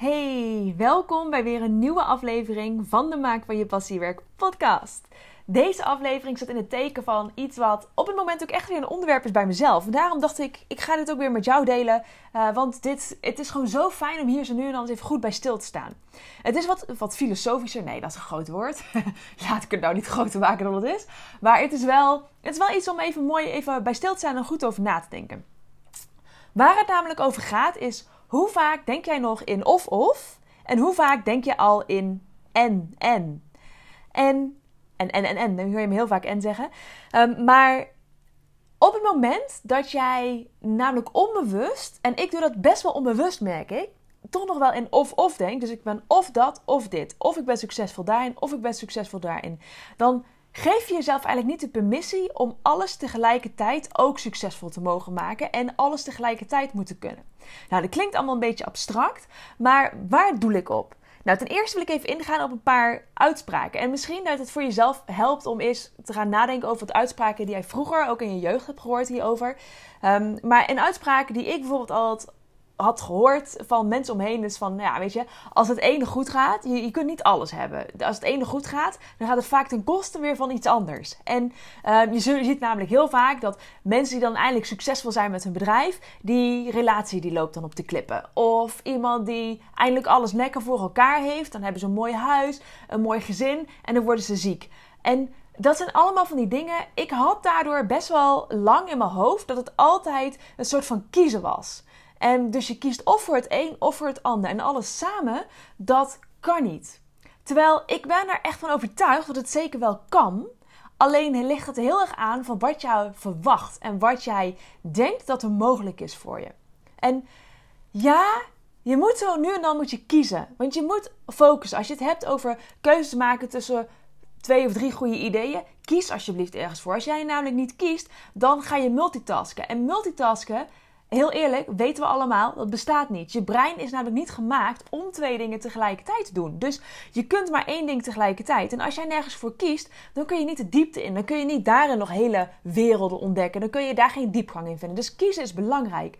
Hey, welkom bij weer een nieuwe aflevering van de Maak van je Passiewerk podcast. Deze aflevering zat in het teken van iets wat op het moment ook echt weer een onderwerp is bij mezelf. Daarom dacht ik, ik ga dit ook weer met jou delen. Uh, want dit, het is gewoon zo fijn om hier zo nu en dan even goed bij stil te staan. Het is wat, wat filosofischer. Nee, dat is een groot woord. Laat ik het nou niet groter maken dan het is. Maar het is wel, het is wel iets om even mooi even bij stil te staan en goed over na te denken. Waar het namelijk over gaat is hoe vaak denk jij nog in of-of? En hoe vaak denk je al in en, en? En, en, en, en, en. Dan hoor je me heel vaak en zeggen. Um, maar op het moment dat jij namelijk onbewust, en ik doe dat best wel onbewust merk ik, toch nog wel in of-of denk. Dus ik ben of dat of dit. Of ik ben succesvol daarin, of ik ben succesvol daarin. Dan Geef je jezelf eigenlijk niet de permissie om alles tegelijkertijd ook succesvol te mogen maken en alles tegelijkertijd moeten kunnen. Nou, dat klinkt allemaal een beetje abstract, maar waar doe ik op? Nou, ten eerste wil ik even ingaan op een paar uitspraken. En misschien dat het voor jezelf helpt om eens te gaan nadenken over wat uitspraken die jij vroeger ook in je jeugd hebt gehoord hierover. Um, maar in uitspraken die ik bijvoorbeeld altijd had gehoord van mensen omheen. Dus van, ja, weet je, als het ene goed gaat, je, kunt niet alles hebben. Als het ene goed gaat, dan gaat het vaak ten koste weer van iets anders. En je, je ziet namelijk heel vaak dat mensen die dan eindelijk succesvol zijn met hun bedrijf, die relatie die loopt dan op de klippen. Of iemand die eindelijk alles lekker voor elkaar heeft, dan hebben ze een mooi huis, een mooi gezin en dan worden ze ziek. En dat zijn allemaal van die dingen. Ik had daardoor best wel lang in mijn hoofd dat het altijd een soort van kiezen was. En dus je kiest of voor het een of voor het ander. En alles samen, dat kan niet. Terwijl ik ben er echt van overtuigd dat het zeker wel kan. Alleen ligt het heel erg aan van wat jou verwacht en wat jij denkt dat er mogelijk is voor je. En ja, je moet zo nu en dan moet je kiezen. Want je moet focussen. Als je het hebt over keuzes maken tussen twee of drie goede ideeën, kies alsjeblieft ergens voor. Als jij namelijk niet kiest, dan ga je multitasken. En multitasken heel eerlijk, weten we allemaal, dat bestaat niet. Je brein is namelijk niet gemaakt om twee dingen tegelijkertijd te doen. Dus je kunt maar één ding tegelijkertijd. En als jij nergens voor kiest, dan kun je niet de diepte in. Dan kun je niet daarin nog hele werelden ontdekken. Dan kun je daar geen diepgang in vinden. Dus kiezen is belangrijk.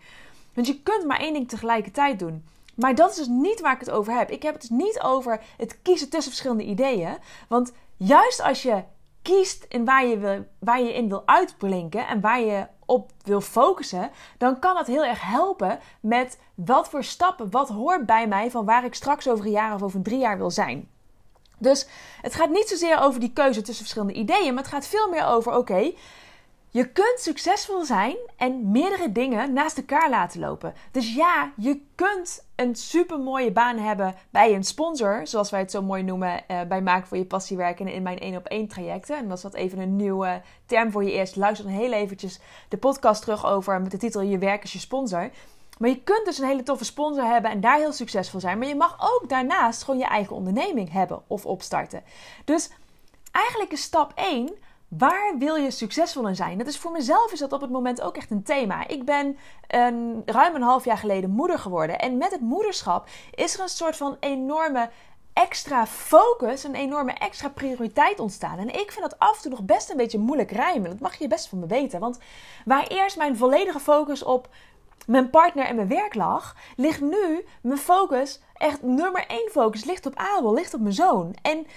Want je kunt maar één ding tegelijkertijd doen. Maar dat is dus niet waar ik het over heb. Ik heb het dus niet over het kiezen tussen verschillende ideeën. Want juist als je kiest in waar je, wil, waar je in wil uitblinken en waar je op wil focussen, dan kan dat heel erg helpen met wat voor stappen, wat hoort bij mij van waar ik straks over een jaar of over drie jaar wil zijn. Dus het gaat niet zozeer over die keuze tussen verschillende ideeën, maar het gaat veel meer over: oké, je kunt succesvol zijn en meerdere dingen naast elkaar laten lopen. Dus ja, je kunt een super mooie baan hebben bij een sponsor, zoals wij het zo mooi noemen uh, bij Maken voor je Passiewerk en in mijn 1 op 1 trajecten. En is dat even een nieuwe term voor je eerst. Luister dan heel eventjes de podcast terug over met de titel Je werk is je sponsor. Maar je kunt dus een hele toffe sponsor hebben en daar heel succesvol zijn. Maar je mag ook daarnaast gewoon je eigen onderneming hebben of opstarten. Dus eigenlijk is stap 1 Waar wil je succesvol in zijn? Dat is voor mezelf is dat op het moment ook echt een thema. Ik ben een, ruim een half jaar geleden moeder geworden. En met het moederschap is er een soort van enorme extra focus, een enorme extra prioriteit ontstaan. En ik vind dat af en toe nog best een beetje moeilijk rijmen. Dat mag je best van me weten. Want waar eerst mijn volledige focus op mijn partner en mijn werk lag, ligt nu mijn focus, echt nummer één focus, ligt op Abel, ligt op mijn zoon. En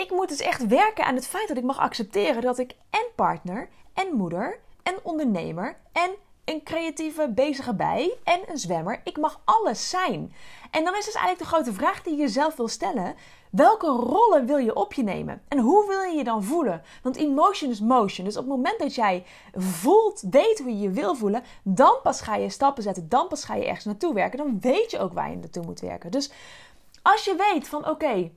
ik moet dus echt werken aan het feit dat ik mag accepteren dat ik en partner en moeder en ondernemer en een creatieve bezige bij en een zwemmer, ik mag alles zijn. En dan is dus eigenlijk de grote vraag die je jezelf wil stellen: welke rollen wil je op je nemen? En hoe wil je je dan voelen? Want emotion is motion. Dus op het moment dat jij voelt, weet hoe je je wil voelen, dan pas ga je stappen zetten, dan pas ga je ergens naartoe werken. Dan weet je ook waar je naartoe moet werken. Dus als je weet van oké,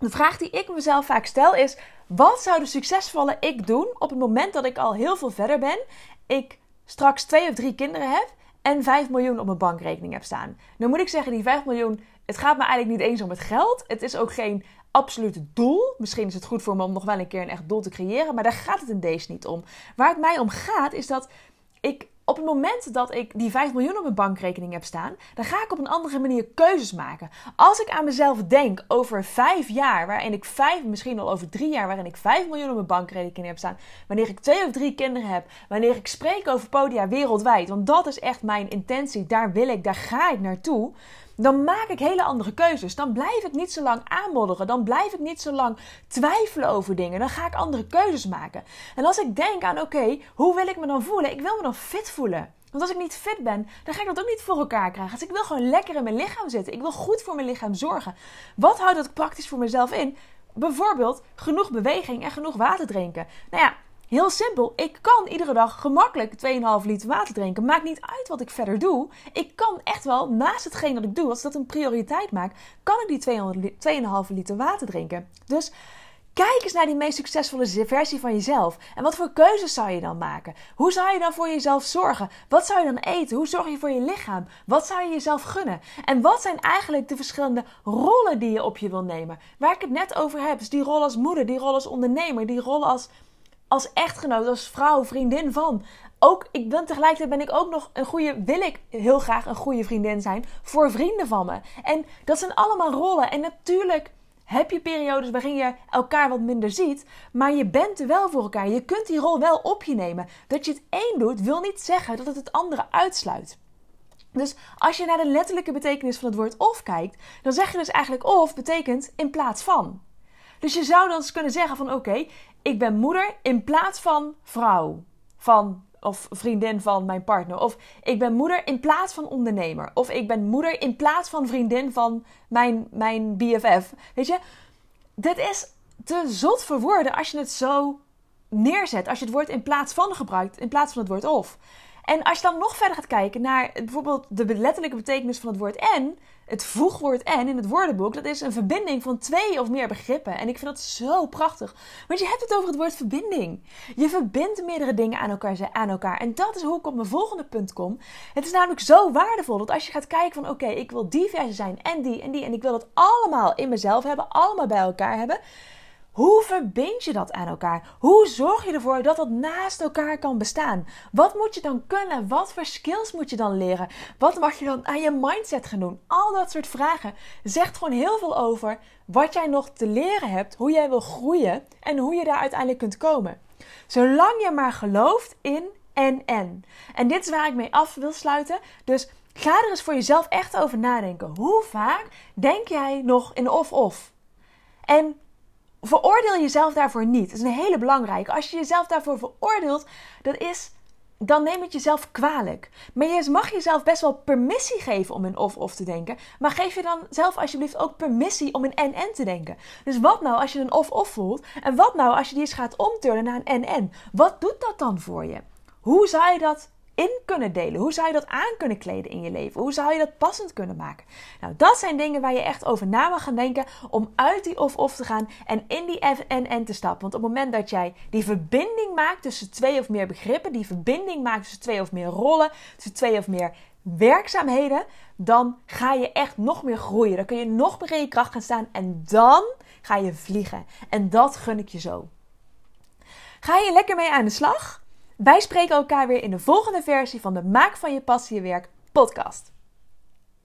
de vraag die ik mezelf vaak stel is: wat zou de succesvolle ik doen op het moment dat ik al heel veel verder ben, ik straks twee of drie kinderen heb en 5 miljoen op mijn bankrekening heb staan? Dan moet ik zeggen, die 5 miljoen, het gaat me eigenlijk niet eens om het geld. Het is ook geen absolute doel. Misschien is het goed voor me om nog wel een keer een echt doel te creëren, maar daar gaat het in deze niet om. Waar het mij om gaat is dat ik op het moment dat ik die 5 miljoen op mijn bankrekening heb staan, dan ga ik op een andere manier keuzes maken. Als ik aan mezelf denk over 5 jaar, waarin ik 5, misschien al over 3 jaar, waarin ik 5 miljoen op mijn bankrekening heb staan, wanneer ik twee of drie kinderen heb, wanneer ik spreek over podia wereldwijd, want dat is echt mijn intentie, daar wil ik, daar ga ik naartoe. Dan maak ik hele andere keuzes. Dan blijf ik niet zo lang aanmodderen. Dan blijf ik niet zo lang twijfelen over dingen. Dan ga ik andere keuzes maken. En als ik denk aan, oké, hoe wil ik me dan voelen? Ik wil me dan fit voelen. Want als ik niet fit ben, dan ga ik dat ook niet voor elkaar krijgen. Dus ik wil gewoon lekker in mijn lichaam zitten. Ik wil goed voor mijn lichaam zorgen. Wat houdt dat praktisch voor mezelf in? Bijvoorbeeld genoeg beweging en genoeg water drinken. Nou ja, Heel simpel, ik kan iedere dag gemakkelijk 2,5 liter water drinken. Maakt niet uit wat ik verder doe. Ik kan echt wel, naast hetgeen dat ik doe, als dat een prioriteit maakt, kan ik die 2,5 liter water drinken. Dus kijk eens naar die meest succesvolle versie van jezelf. En wat voor keuzes zou je dan maken? Hoe zou je dan voor jezelf zorgen? Wat zou je dan eten? Hoe zorg je voor je lichaam? Wat zou je jezelf gunnen? En wat zijn eigenlijk de verschillende rollen die je op je wil nemen? Waar ik het net over heb, dus die rol als moeder, die rol als ondernemer, die rol als als echtgenoot, als vrouw, vriendin van. Ook, ik ben tegelijkertijd ben ik ook nog een goede, wil ik heel graag een goede vriendin zijn voor vrienden van me. En dat zijn allemaal rollen. En natuurlijk heb je periodes waarin je elkaar wat minder ziet, maar je bent er wel voor elkaar. Je kunt die rol wel op je nemen. Dat je het één doet, wil niet zeggen dat het het andere uitsluit. Dus als je naar de letterlijke betekenis van het woord of kijkt, dan zeg je dus eigenlijk of betekent in plaats van. Dus je zou dan eens kunnen zeggen van oké, ik ben moeder in plaats van vrouw. Van of vriendin van mijn partner. Of ik ben moeder in plaats van ondernemer. Of ik ben moeder in plaats van vriendin van mijn, mijn BFF. Weet je, dit is te zot voor woorden als je het zo neerzet. Als je het woord in plaats van gebruikt, in plaats van het woord of. En als je dan nog verder gaat kijken naar bijvoorbeeld de letterlijke betekenis van het woord en, het voegwoord en in het woordenboek, dat is een verbinding van twee of meer begrippen. En ik vind dat zo prachtig. Want je hebt het over het woord verbinding. Je verbindt meerdere dingen aan elkaar. Aan elkaar. En dat is hoe ik op mijn volgende punt kom. Het is namelijk zo waardevol dat als je gaat kijken van oké, ik wil die versie zijn en die en die. En ik wil dat allemaal in mezelf hebben, allemaal bij elkaar hebben hoe verbind je dat aan elkaar? Hoe zorg je ervoor dat dat naast elkaar kan bestaan? Wat moet je dan kunnen? Wat voor skills moet je dan leren? Wat mag je dan aan je mindset gaan doen? Al dat soort vragen zegt gewoon heel veel over wat jij nog te leren hebt, hoe jij wil groeien en hoe je daar uiteindelijk kunt komen. Zolang je maar gelooft in en en. En dit is waar ik mee af wil sluiten. Dus ga er eens voor jezelf echt over nadenken. Hoe vaak denk jij nog in of-of? En veroordeel jezelf daarvoor niet. Dat is een hele belangrijke. Als je jezelf daarvoor veroordeelt, dan neem het jezelf kwalijk. Maar je mag jezelf best wel permissie geven om in of-of te denken. Maar geef je dan zelf alsjeblieft ook permissie om in en-en te denken. Dus wat nou als je een of-of voelt? En wat nou als je die eens gaat omturnen naar een en-en? Wat doet dat dan voor je? Hoe zou je dat in kunnen delen? Hoe zou je dat aan kunnen kleden in je leven? Hoe zou je dat passend kunnen maken? Nou, dat zijn dingen waar je echt over na mag gaan denken om uit die of-of te gaan en in die en-en te stappen. Want op het moment dat jij die verbinding maakt tussen twee of meer begrippen, die verbinding maakt tussen twee of meer rollen, tussen twee of meer werkzaamheden, dan ga je echt nog meer groeien. Dan kun je nog meer in je kracht gaan staan en dan ga je vliegen. En dat gun ik je zo. Ga je lekker mee aan de slag? Wij spreken elkaar weer in de volgende versie van de Maak van je passie werk podcast.